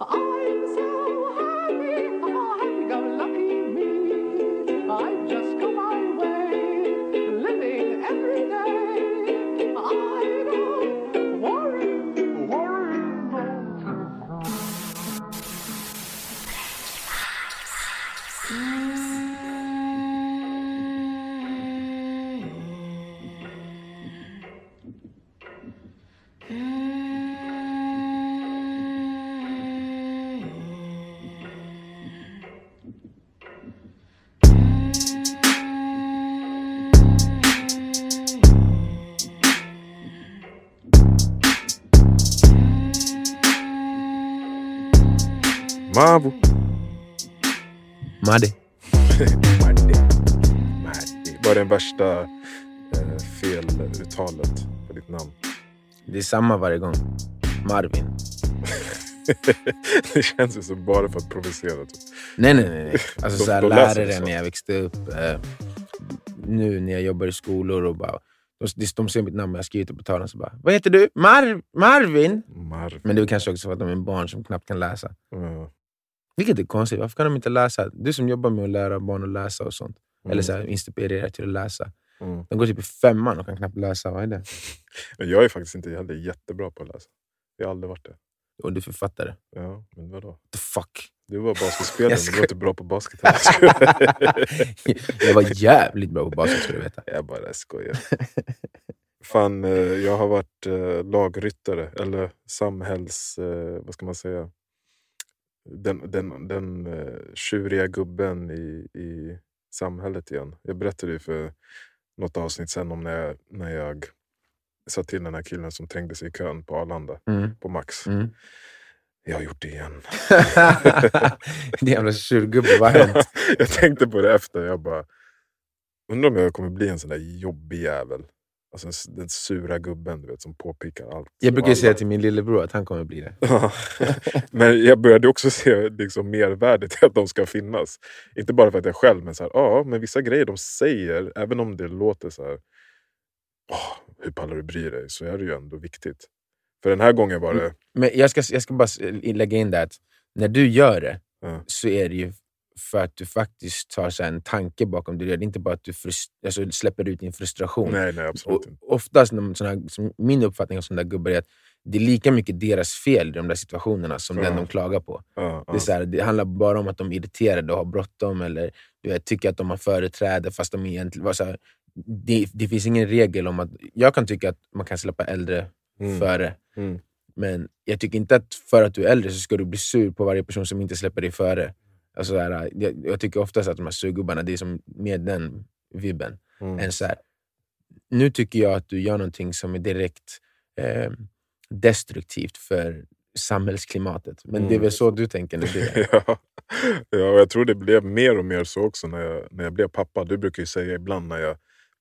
I'm so happy, Mavo. Madde. Madde. Madde. Vad är den värsta eh, feluttalet på ditt namn? Det är samma varje gång. Marvin. det känns ju som bara för att provocera. Typ. Nej, nej, nej. nej. Alltså, så här, läser du lärare när jag växte upp. Eh, nu när jag jobbar i skolor och bara... De, de ser mitt namn och jag skriver det på tavlan så bara Vad heter du? Mar Marvin? Marv. Men det är kanske också för att de är barn som knappt kan läsa. Ja. Vilket är konstigt. Varför kan de inte läsa? Du som jobbar med att lära barn att läsa och sånt. Mm. Eller så här, inspirera till att läsa. Mm. De går typ i femman och kan knappt läsa. Vad är det? Men jag är faktiskt inte heller jättebra på att läsa. Jag har aldrig varit det. Och du är författare. Ja, men vadå? The fuck? Du var basketspelare, Jag men du var inte bra på basket. heller. jag var jävligt bra på basket ska du veta. jag bara skojar. Fan, eh, jag har varit eh, lagryttare, eller samhälls... eh, Vad ska man säga? Den, den, den eh, tjuriga gubben i, i samhället igen. Jag berättade ju för något avsnitt sen om när jag, när jag sa till den här killen som trängde sig i kön på Arlanda, Mm. på Max. Mm. Jag har gjort det igen. Din jävla surgubbe, vad har hänt? jag tänkte på det efter. Jag bara, undrar om jag kommer bli en sån där jobbig jävel. Alltså den sura gubben du vet, som påpekar allt. Jag brukar säga till min lillebror att han kommer bli det. Men jag började också se liksom, mervärdet i att de ska finnas. Inte bara för att jag själv, men så här, ja, men vissa grejer de säger, även om det låter så här, "Åh, hur pallar du bry dig? Så är det ju ändå viktigt. För den här gången var det, Men jag ska, jag ska bara lägga in det att när du gör det Ja. så är det ju för att du faktiskt tar så en tanke bakom det du gör. Det är inte bara att du alltså, släpper ut din frustration. nej nej absolut Och oftast, här, som min uppfattning av sådana där gubbar är att det är lika mycket deras fel i de där situationerna som den Ja. de klagar på. Ja, Det, är så här, det handlar bara om att de är irriterade och har bråttom eller du vet, tycker att de har företräde fast de egentligen... var Så här, det, det finns ingen regel om att... Jag kan tycka att man kan släppa äldre Mm. före. Mm. Men jag tycker inte att för att du är äldre så ska du bli sur på varje person som inte släpper dig före. Alltså, så här, jag, jag tycker oftast att de här surgubbarna, det är som med den vibben. Mm. Än så här, nu tycker jag att du gör någonting som är direkt eh, destruktivt för samhällsklimatet. Men det är Mm. väl så du tänker? Du, ja. ja, och jag tror det blev mer och mer så också när jag, när jag blev pappa. Du brukar ju säga ibland när jag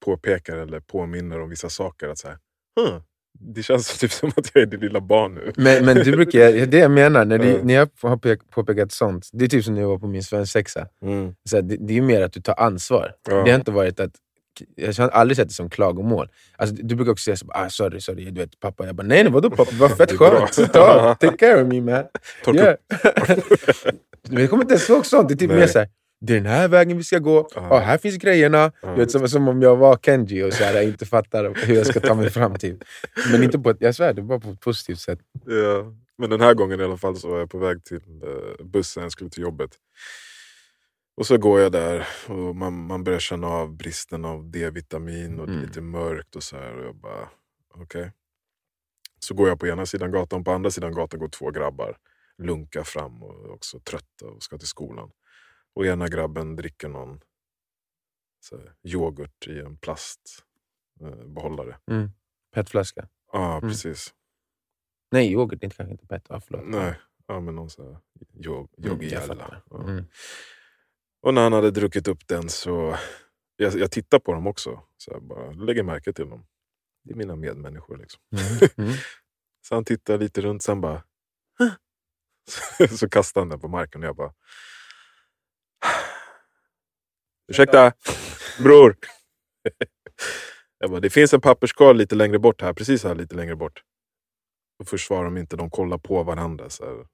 påpekar eller påminner om vissa saker att så här, huh, det känns typ som att jag är ditt lilla barn nu. Men, men du brukar, det jag menar, när, du, när jag har pek- påpekat sånt, det är typ som när jag var på min svensexa. Mm. Så det, det är ju mer att du tar ansvar. Ja. Det har inte varit att jag har aldrig sett det som klagomål. Alltså, du brukar också säga så, ah, sorry, sorry, du vet, pappa. Jag bara, nej, nej vadå pappa? Det var fett skönt. Ta, take care of me man. Torka Yeah. jag kommer inte ens ihåg sånt. Det är typ Nej. mer såhär, det är den här vägen vi ska gå, Ja. ah, här finns grejerna. Du vet, som, som om jag var Kenji och så här, jag inte fattar hur jag ska ta mig fram. Typ. Men inte på ett, jag svär, det var på ett positivt sätt. Ja. Men den här gången i alla fall så var jag på väg till eh, bussen, jag skulle till jobbet. Och så går jag där och man, man börjar känna av bristen av D-vitamin och det är Mm. lite mörkt och så här. Och jag bara, okej. Så går jag på ena sidan gatan, på andra sidan gatan går två grabbar. Lunkar fram och också trötta och ska till skolan. Och ena grabben dricker någon så här, yoghurt i en plastbehållare. Mm. Petflaska. Ja, Mm. precis. Nej, yoghurt, inte kanske inte pet. Ah, förlåt. Nej, ja, men någon sån här yo- Mm, jag yoghigälla. fattar. Ja. Mm. Och när han hade druckit upp den så... Jag, jag tittar på dem också. Så jag bara lägger märke till dem. Det är mina medmänniskor. Liksom. Mm. Mm. Så han tittar lite runt, sen bara... Så, så kastar han den på marken och jag bara... Ursäkta, bror. Jag bara, det finns en papperskorg lite längre bort här, precis här lite längre bort. Och först svarar de inte, de kollar på varandra. Så här.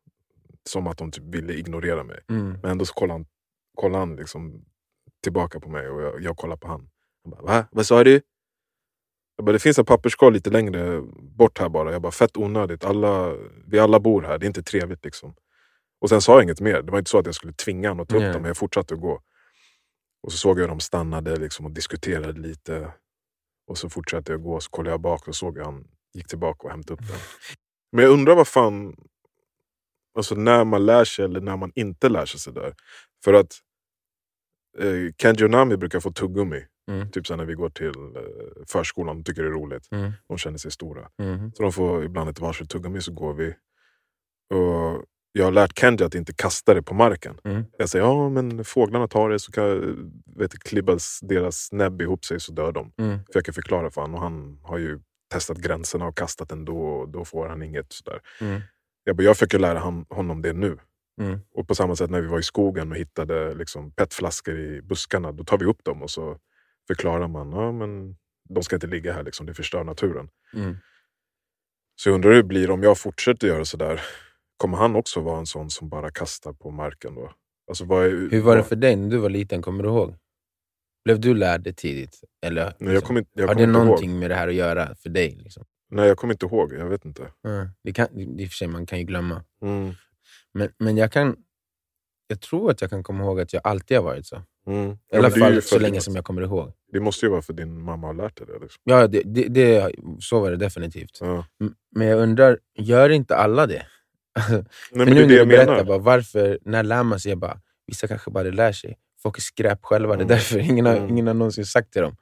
som att de typ ville ignorera mig. Mm. Men ändå så kollade han, kollade han liksom tillbaka på mig och jag, jag kollade på han. Han bara, va? Vad sa du? Jag bara, det finns en papperskorg lite längre bort här bara. Jag bara, fett onödigt. Alla, vi alla bor här, det är inte trevligt liksom. Och sen sa jag inget mer. Det var inte så att jag skulle tvinga honom att ta upp Nej. dem, men jag fortsatte att gå. Och så såg jag hur de stannade liksom, och diskuterade lite. Och så fortsatte jag gå, så kollade jag bak och såg hur han gick tillbaka och hämtade upp den. Men jag undrar vad fan, alltså när man lär sig eller när man inte lär sig sådär. För att eh, Kenji och Nami brukar få tuggummi. Mm. Typ så när vi går till eh, förskolan, de tycker det är roligt. Mm. De känner sig stora. Mm. Så de får ibland ett varsitt tuggummi så går vi. Och jag har lärt Kenji att inte kasta det på marken. Mm. Jag säger ja men fåglarna tar det så kan, vet, klibbas deras näbb ihop sig så dör de. Mm. Försöker förklara för honom och han har ju testat gränserna och kastat ändå och då får han inget. Sådär. Mm. Jag, bara, jag försöker lära han, honom det nu. Mm. Och på samma sätt när vi var i skogen och hittade liksom, petflaskor i buskarna, då tar vi upp dem och så förklarar man ja, men de ska inte ligga här, liksom, det förstör naturen. Mm. Så jag undrar hur det blir om jag fortsätter göra sådär. Kommer han också vara en sån som bara kastar på marken då? Alltså, vad är, Hur var det för dig när du var liten? Kommer du ihåg? Blev du lärd det tidigt? Eller, Nej, jag liksom, kommer inte, jag har det inte ihåg. någonting med det här att göra för dig? Liksom? Nej, jag kommer inte ihåg. Jag vet inte. Mm. Det kan, I och för sig, man kan ju glömma. Mm. Men, men jag kan... Jag tror att jag kan komma ihåg att jag alltid har varit så. Mm. I alla fall så länge som jag kommer ihåg. Det måste ju vara för din mamma har lärt dig det. Liksom. Ja, det, det, det, så var det definitivt. Ja. Men jag undrar, gör inte alla det? Nej, För men nu när du berättar, bara, varför, när lär man sig? Jag bara, vissa kanske bara lär sig. Folk är skräp själva, det är Mm. därför ingen har, Mm. ingen har någonsin sagt till dem.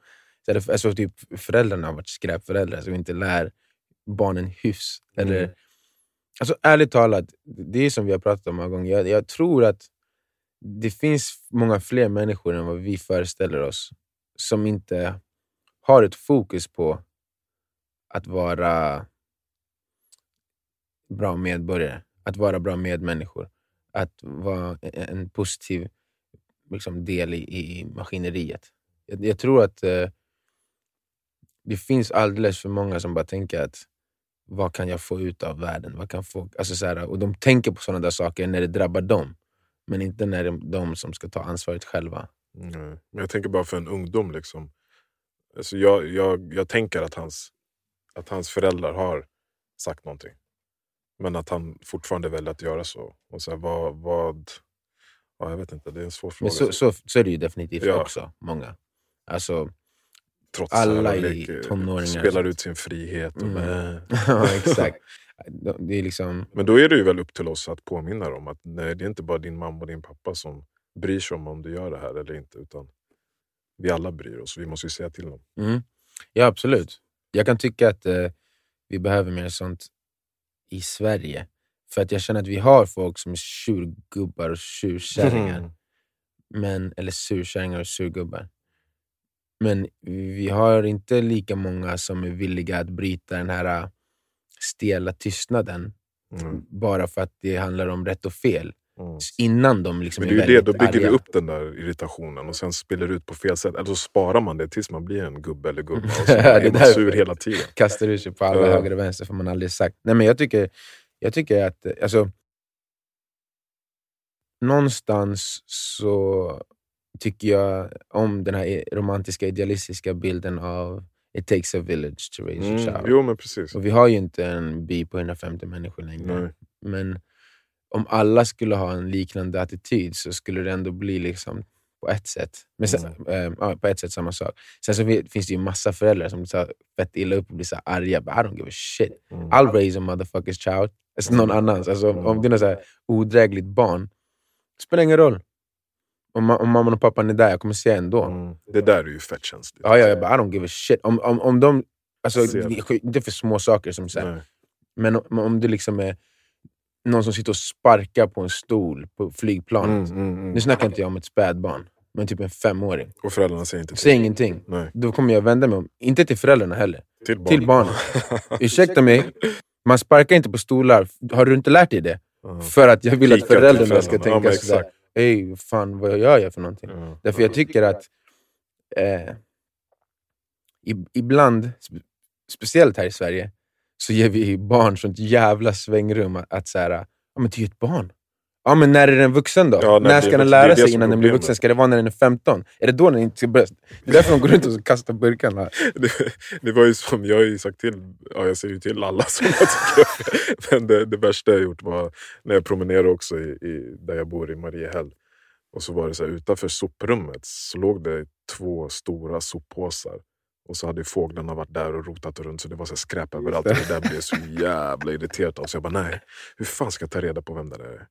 Så det, alltså, typ, föräldrarna har varit skräpföräldrar som inte lär barnen hyfs. Eller, Mm. alltså, ärligt talat, det är som vi har pratat om många gånger. Jag, jag tror att det finns många fler människor än vad vi föreställer oss som inte har ett fokus på att vara bra medborgare, att vara bra medmänniskor, att vara e-, en positiv liksom, del i, i maskineriet. Jag, jag tror att eh, det finns alldeles för många som bara tänker att vad kan jag få ut av världen? Vad kan få, alltså så här, och de tänker på sådana där saker när det drabbar dem, men inte när det är de som ska ta ansvaret själva. Nej. Men jag tänker bara för en ungdom. Liksom. Alltså jag, jag, jag tänker att hans, att hans föräldrar har sagt någonting. Men att han fortfarande väljer att göra så. Och så här, vad, vad, ja, jag vet inte, det är en svår fråga. Men så, så, så är det ju definitivt Ja. också, många. Alltså, Trots alla i tonåringar spelar ut sin frihet. Och Mm. ja, exakt. Det är liksom, Men då är det ju väl upp till oss att påminna dem att nej, det är inte bara din mamma och din pappa som bryr sig om om du gör det här eller inte. Utan vi alla bryr oss. Vi måste ju säga till dem. mm. Ja, absolut. Jag kan tycka att eh, vi behöver mer sånt i Sverige. För att jag känner att vi har folk som är tjurgubbar och tjurkärringar. Mm. men, eller surkärringar och surgubbar. Men vi har inte lika många som är villiga att bryta den här äh, stela tystnaden Mm. bara för att det handlar om rätt och fel. Mm. Innan de liksom Men det är ju det, väldigt då bygger vi arga. upp den där irritationen och sen spiller det ut på fel sätt. Eller så sparar man det tills man blir en gubbe eller gumma. Och så Det är man sur hela tiden. kastar ur sig på alla Ja. höger och vänster för man aldrig sagt. Nej, men jag tycker, jag tycker att alltså, någonstans så tycker jag om den här romantiska idealistiska bilden av it takes a village to raise a Mm. child. Jo men precis. Och vi har ju inte en by på 150 människor längre. Nej. Men om alla skulle ha en liknande attityd så skulle det ändå bli liksom på ett sätt men sen, Mm. ja, på ett sätt samma sak. Sen så finns det ju massa föräldrar som blir så fett illa upp och blir så arga. But I don't give a shit. Mm. I'll raise a motherfucker's child. Alltså någon annans. Alltså, om- om det är något så här odrägligt barn, spelar ingen roll. Om, om mamman och pappan är där, jag kommer säga ändå. Mm. Det där är ju fett känsligt. Ja, ja, jag bara, I don't give a shit. Om, om, om de, alltså, det. det- inte för små saker, som så här, men om, om det liksom är någon som sitter och sparkar på en stol på flygplanet. Mm, mm, mm. Nu snackar inte jag om ett spädbarn, men typ en femåring. Och föräldrarna säger inte Säg ingenting. Nej. Då kommer jag vända mig om, inte till föräldrarna heller. Till barnen. Till barnen. Ursäkta mig, man sparkar inte på stolar. Har du inte lärt dig det? Ja. För att jag vill att föräldrarna ska föräldrarna. Ja, tänka men sådär. Ey, fan vad gör jag för någonting? Ja. Därför jag tycker att eh, ibland, spe- speciellt här i Sverige, så ger vi barn sånt jävla svängrum att, att så här, ja, men det är ju ett barn. Ja, men när är den vuxen då? Ja, när när ska den lära sig innan den blir vuxen? Ska det vara när den är 15? Är det då den inte ska börja? Det är därför de går runt och kastar burkarna. Det, det var ju som, jag har ju sagt till, ja, jag säger ju till alla som jag tycker. Men det, det värsta jag gjort var när jag promenerade också i, i, där jag bor i Mariehäll. Och så var det så här, utanför soprummet så låg det två stora soppåsar. Och så hade fåglarna varit där och rotat runt så det var så skräp överallt. Och det där blev så jävla irriterad av. Så jag bara nej, hur fan ska jag ta reda på vem det är?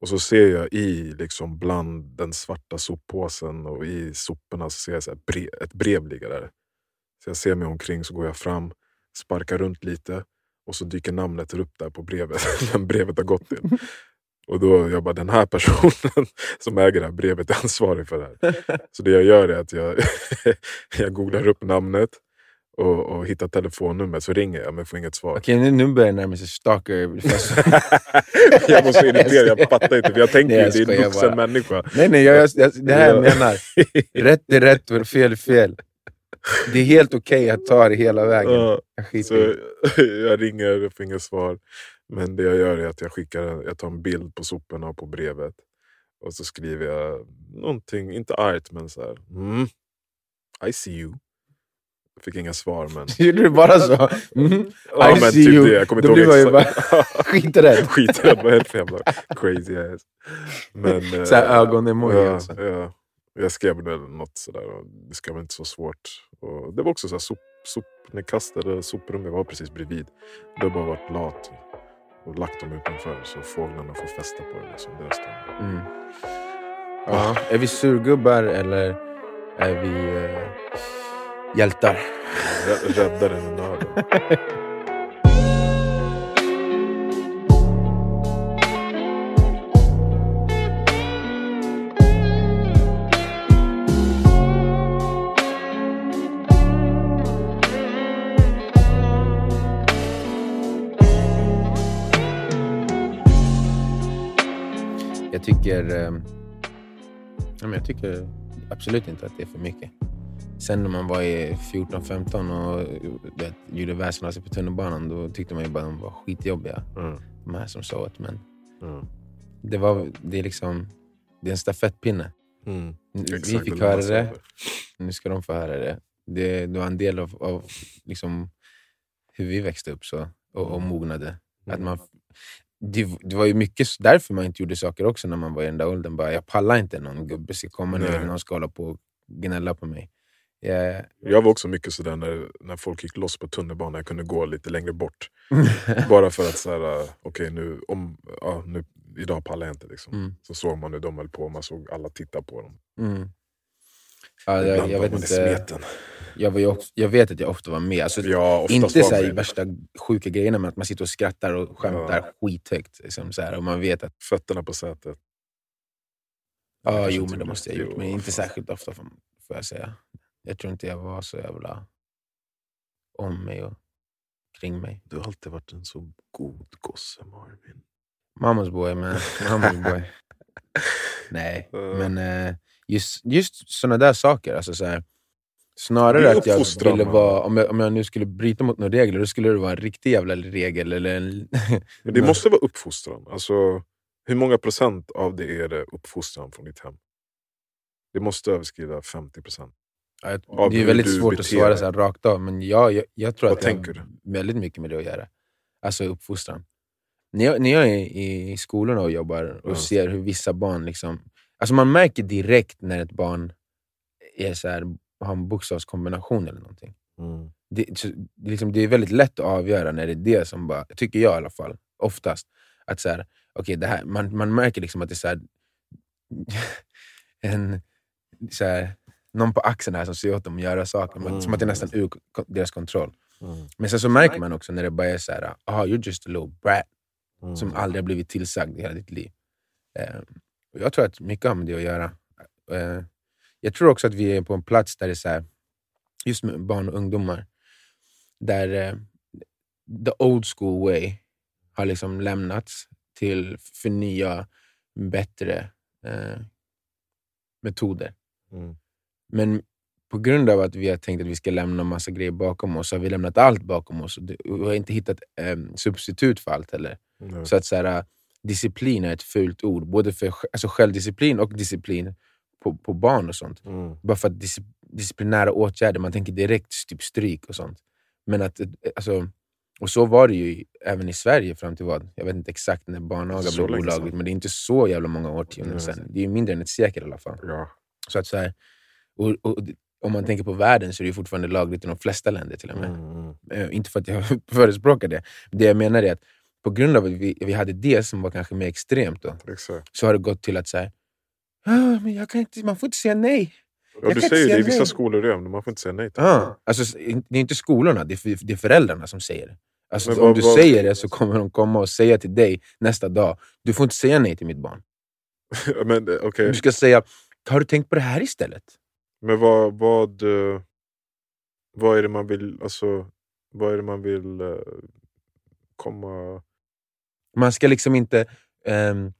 Och så ser jag i, liksom bland den svarta soppåsen och i soporna så ser jag så här bre, ett brev ligga där. Så jag ser mig omkring, så går jag fram, sparkar runt lite och så dyker namnet upp där på brevet, vem brevet har gått till. Och då jag bara, den här personen som äger det här brevet är ansvarig för det här. Så det jag gör är att jag, jag googlar upp namnet och, och hittar telefonnumret, så ringer jag men får inget svar. Okej, nu, nu börjar det närma sig stalker. jag var så irriterad, jag fattar inte. För jag tänker Nej, ju, jag det är en vuxen människa. nej, nej, jag, jag, det här jag Ja. menar. Rätt är rätt och fel är fel. Det är helt okej att ta det hela vägen. Ja, Jag så jag ringer och får inget svar. Men det jag gör är att jag skickar jag tar en bild på soporna och på brevet. Och så skriver jag någonting, inte argt men så här. Mm, I see you. Jag fick inga svar men... Gjorde du bara så? Mm. Ja, I men see typ you. det. Jag kommer Då inte ihåg blir man ju exakt. Skiträdd. Skiträdd, vad är det för jävla crazy ass? Men, eh, Så här ögon-emoji ja, alltså. ja. Jag skrev väl något sådär, det ska väl inte så svårt. Och det var också så här, sop, sop, när jag kastade soprummet var precis bredvid. Det har bara varit lat och lagt dem utanför så fåglarna får fästa på det. Liksom, deras. Mm. Ja. Är vi surgubbar eller är vi eh, hjältar? Rä- Räddaren och nörden. Jag tycker, eh, jag tycker absolut inte att det är för mycket. Sen när man var i 14-15 och vet, gjorde väsen av sig på tunnelbanan, då tyckte man ju bara att de var skitjobbiga. Mm. De här som sa åt. Men Mm. det, var, det, är liksom, det är en stafettpinne. Mm. Vi Exakt, fick höra det, nu ska de få höra det. Det, det var en del av, av liksom, hur vi växte upp så, och, och mognade. Att Mm. man, det, det var ju mycket därför man inte gjorde saker också när man var i den där åldern. Bara, jag pallar inte någon gubbe ska komma nu eller någon ska hålla på och gnälla på mig. Jag, Jag var också mycket sådär när, när folk gick loss på tunnelbanan, jag kunde gå lite längre bort. Bara för att okej nu, om, ja, nu, idag pallar jag inte. Liksom. Mm. Så såg man hur de höll på, man såg alla titta på dem. mm. ja, jag, jag, vet inte, smeten. Jag, var också, jag vet att jag ofta var med. Alltså, Ja, inte så i värsta sjuka grejerna, men att man sitter och skrattar och skämtar skithögt. Liksom, så här, och man vet att Fötterna på sätet. Ja, kanske jo, men det måste jag ha gjort. Jo, Men inte särskilt ofta, får jag säga. Jag tror inte jag var så jävla om mig och kring mig. Du har alltid varit en så god gosse Marvin. Mamas boy, man. Mamas boy. Nej, Ja. men eh, just, just såna där saker. Alltså, så här, snarare att jag ville vara... Om jag, om jag nu skulle bryta mot några regler, då skulle det vara en riktig jävla regel. Eller en, Men det måste vara uppfostran. Alltså, hur många procent av det är det uppfostran från ditt hem? Det måste överskrida 50 procent. Ja, det är väldigt svårt att svara så rakt av, men jag, jag, jag tror Vad att det har väldigt mycket med det att göra. Alltså uppfostran. När jag, när jag är i, skolorna och jobbar och Ja. ser hur vissa barn... Liksom, alltså man märker direkt när ett barn är så här, har en bokstavskombination eller någonting. Mm. Det, så, det, liksom, det är väldigt lätt att avgöra när det är det som bara, tycker jag i alla fall, oftast, att så här, okay, det här, man, man märker liksom att det är så här, en, så här, någon på axeln här som säger åt dem att göra saker, men, som att det är nästan ur deras kontroll. Mm. Men sen så märker man också när det bara är så här, ah, you're just a little brat Mm. som aldrig har blivit tillsagd i hela ditt liv. Eh, och jag tror att mycket har med det att göra. Eh, jag tror också att vi är på en plats där det är så här, just med barn och ungdomar, där eh, the old school way har liksom lämnats till för nya, bättre eh, metoder. Mm. Men på grund av att vi har tänkt att vi ska lämna massa grejer bakom oss, så har vi lämnat allt bakom oss. Och vi har inte hittat eh, substitut för allt heller. Mm. Så att så här, disciplin är ett fult ord. Både för alltså självdisciplin och disciplin på, på barn och sånt. Mm. Bara för att dis, disciplinära åtgärder, man tänker direkt typ stryk och sånt. Men att, eh, alltså, och så var det ju även i Sverige fram till vad? Jag vet inte exakt när barnaga Så blev olagligt, men det är inte så jävla många årtionden Nej. sedan. Det är ju mindre än ett sekel i alla fall. Ja. Så att så här, och, och, om man tänker på världen så är det ju fortfarande lagligt i de flesta länder till och med. Mm, mm. Eh, inte för att jag förespråkar det. Det jag menar är att på grund av att vi, vi hade det som var kanske mer extremt, då, Exakt. så har det gått till att säga ah, men jag kan inte, man får inte säga nej. Ja, du säger det i vissa nej. skolor redan, man får inte säga nej Ah. Alltså, det är inte skolorna, det är, det är föräldrarna som säger det. Alltså, Men om vad- du vad- säger det så kommer de komma och säga till dig nästa dag, du får inte säga nej till mitt barn. Men, eh, okej. Du ska säga, har du tänkt på det här istället? Men vad, vad, eh, vad är det man vill, alltså, vad är det man vill eh, komma... Man ska liksom inte um,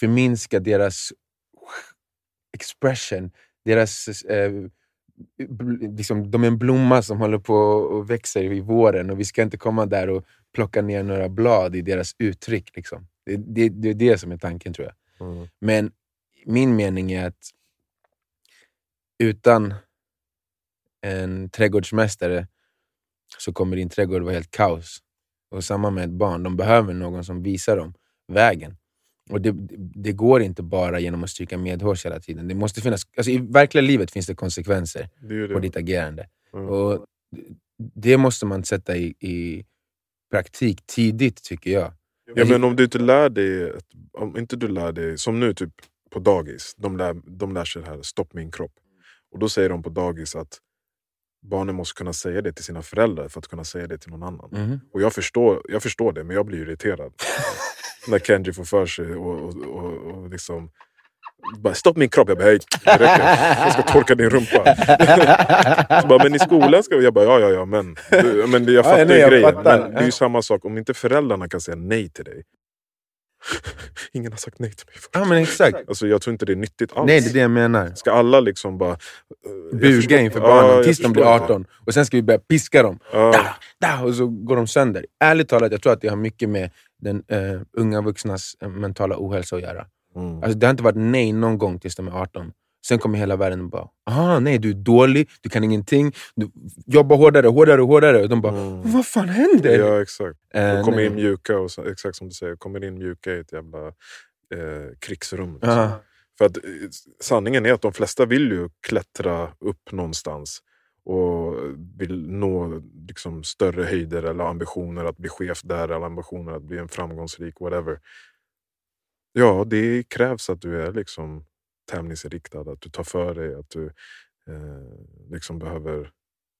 förminska deras expression, deras... eh, liksom, de är en blomma som håller på och växer i våren och vi ska inte komma där och plocka ner några blad i deras uttryck. Liksom. Det, det, det är det som är tanken tror jag. Mm. Men min mening är att utan en trädgårdsmästare så kommer din trädgård vara helt kaos. Och samma med ett barn, de behöver någon som visar dem vägen. Och det, det går inte bara genom att stryka medhårs hela tiden. Det måste finnas, alltså I verkliga livet finns det konsekvenser Det ju på det. ditt agerande. Mm. Och det måste man sätta i, i praktik tidigt, tycker jag. Ja, men om du inte lär dig, om inte du lär dig, som nu typ på dagis, de lär, de lär sig det här, stopp min kropp. Och då säger de på dagis att barnen måste kunna säga det till sina föräldrar för att kunna säga det till någon annan. Mhm. Och jag förstår, jag förstår det, men jag blir irriterad. När Kenji får för sig och, och, och, och liksom... Bara, stopp min kropp! Jag bara, hej, det räcker. Jag ska torka din rumpa. Så bara, men i skolan ska vi... Jag bara, ja, ja, ja, men, du, men jag fattar nej, ju jag grejen. fattar. Men det är ju samma sak, om inte föräldrarna kan säga nej till dig. Ingen har sagt nej till mig förut. Ja, men exakt. Alltså, jag tror inte det är nyttigt alls. Nej, det är det jag menar. Ska alla liksom bara... jag Buga inför Ja, barnen jag tills de blir förstår det. 18. Och sen ska vi börja piska dem. Ja. Da, da, och så går de sönder. Ärligt talat, jag tror att det har mycket med den eh, unga vuxnas eh, mentala ohälsa att göra. Mm. Alltså, det har inte varit nej någon gång tills de är 18. Sen kommer hela världen och bara ah, nej du är dålig, du kan ingenting, du jobbar hårdare, hårdare, hårdare. Och de bara Mm. vad fan händer? Ja, exakt. Eh, De kommer nej. in mjuka, och så, exakt som du säger, kommer in mjuka i ett jävla eh, krigsrum. liksom. Ja. För att, eh, sanningen är att de flesta vill ju klättra upp någonstans och vill nå liksom, större höjder eller ambitioner att bli chef där eller ambitioner att bli en framgångsrik whatever. Ja, det krävs att du är liksom tävlingsinriktad, att du tar för dig, att du eh, liksom behöver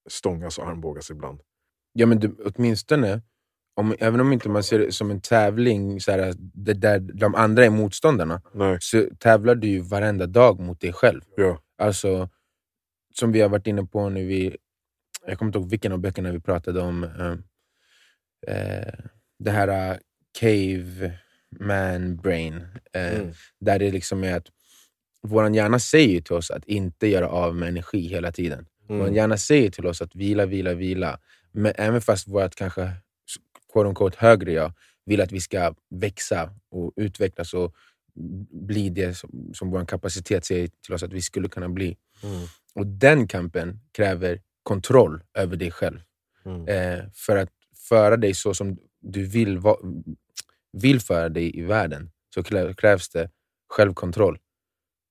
stångas och armbågas ibland. Ja, men du, åtminstone, om, även om inte man ser det som en tävling så här, där, där de andra är motståndarna, Nej, så tävlar du ju varenda dag mot dig själv. ja. Alltså, som vi har varit inne på nu, vi, jag kommer inte ihåg vilken av böckerna vi pratade om, eh, eh, det här uh, cave man brain, eh, Mm. där det liksom är att vår hjärna säger till oss att inte göra av med energi hela tiden. Mm. Vår hjärna säger till oss att vila, vila, vila. Men även fast vårt kanske quote unquote, högre jag vill att vi ska växa och utvecklas och bli det som, som vår kapacitet säger till oss att vi skulle kunna bli. Mm. Och den kampen kräver kontroll över dig själv. Mm. Eh, för att föra dig så som du vill, va- vill föra dig i världen så krävs det självkontroll.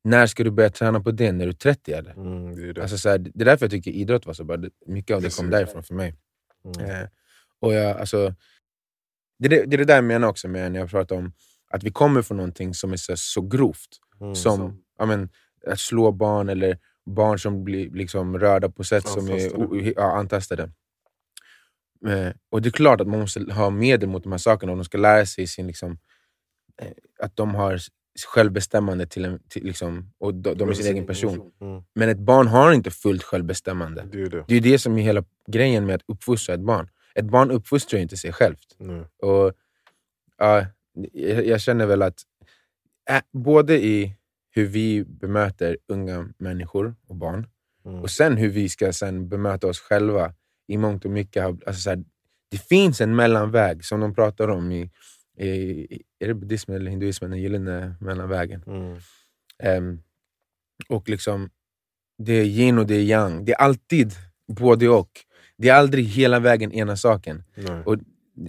När ska du börja träna på det? När du är 30 eller? Mm, det är det. Alltså, så här, det är därför jag tycker idrott var så bra. Mycket av det kom därifrån för mig. Mm. Eh, och jag, alltså, det, är det, det är det där jag menar också med när jag pratar om att vi kommer från någonting som är så, så grovt. Mm. Som ja, men, att slå barn eller barn som blir liksom, rörda på sätt som är o- ja, antastade. Eh, och det är klart att man måste ha medel mot de här sakerna om de ska lära sig sin, liksom, eh, att de har självbestämmande till en, till, liksom, och de, de är sin egen person. Mm. Men ett barn har inte fullt självbestämmande. Det är det. Det är det som är hela grejen med att uppfostra ett barn. Ett barn uppfostrar inte sig självt. Nej. Och, ja, jag, jag känner väl att ä, både i hur vi bemöter unga människor och barn, Mm. och sen hur vi ska sen bemöta oss själva i mångt och mycket. Alltså så här, det finns en mellanväg som de pratar om i, är det buddhismen eller hinduismen, den gyllene mellanvägen. Mm. Ehm, och liksom, det är yin och det är yang. Det är alltid både och. Det är aldrig hela vägen ena saken. Nej. Och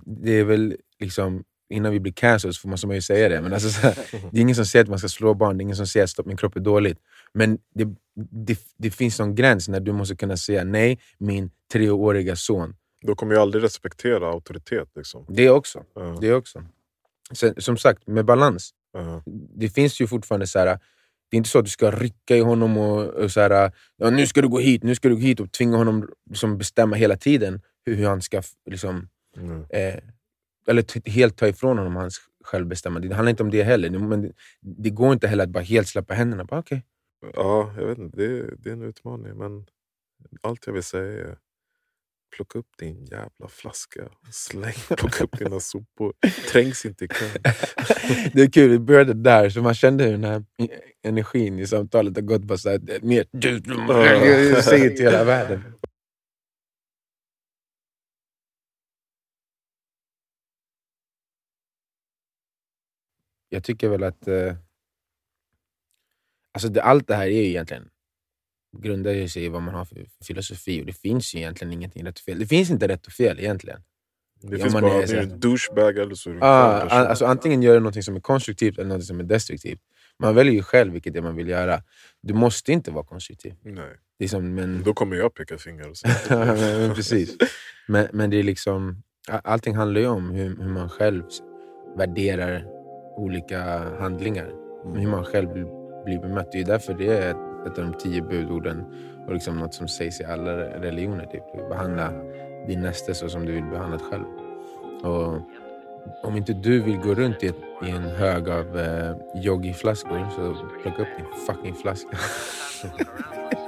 det är väl liksom, innan vi blir cancelled så får man, ju säga det, men alltså, så här, det är ingen som säger att man ska slå barn, det är ingen som säger att stopp, min kropp är dåligt. Men det, det, det finns någon gräns när du måste kunna säga nej, min treåriga son. Då kommer jag aldrig respektera auktoritet. Liksom. Det också. Ja, Det också. Sen, som sagt, med balans. ja. det finns ju fortfarande så här. Det är inte så att du ska rycka i honom och, och så här, ja, nu ska du gå hit, nu ska du gå hit och tvinga honom liksom bestämma hela tiden hur, hur han ska liksom, Mm. eh, eller t- helt ta ifrån honom hans självbestämmande. Det handlar inte om det heller. Men det, det går inte heller att bara helt släppa händerna. Bara, okay. ja, jag vet inte. Det, det är en utmaning. Men allt jag vill säga är plocka upp din jävla flaska. Släng, plocka upp dina sopor. Trängs inte i kön. det är kul, vi började där, så man kände hur den här e-, energin i samtalet har gått bara så här, mer du, du, jag säger till hela världen. Jag tycker väl att eh, alltså det, allt det här är ju egentligen grundar ju sig i vad man har för filosofi och det finns ju egentligen ingenting rätt och fel. Det finns inte rätt och fel egentligen. Det Ja, finns bara är är så du douchebag eller så är du Ah, alltså, antingen gör du något som är konstruktivt eller något som är destruktivt. Man väljer ju själv vilket det man vill göra. Du måste inte vara konstruktiv. Nej. Det är som, men, Då kommer jag peka finger. Och säga men precis. Men, men det är liksom, allting handlar ju om hur, hur man själv värderar olika handlingar. Hur man själv vill bli bemött. Det är därför det är ett, av de tio budorden och liksom något som sägs i alla re- religioner. Typ. Behandla din nästa så som du vill behandla dig själv. Och om inte du vill gå runt i, ett, i en hög av eh, yogi-flaskor så plocka upp din fucking flaska.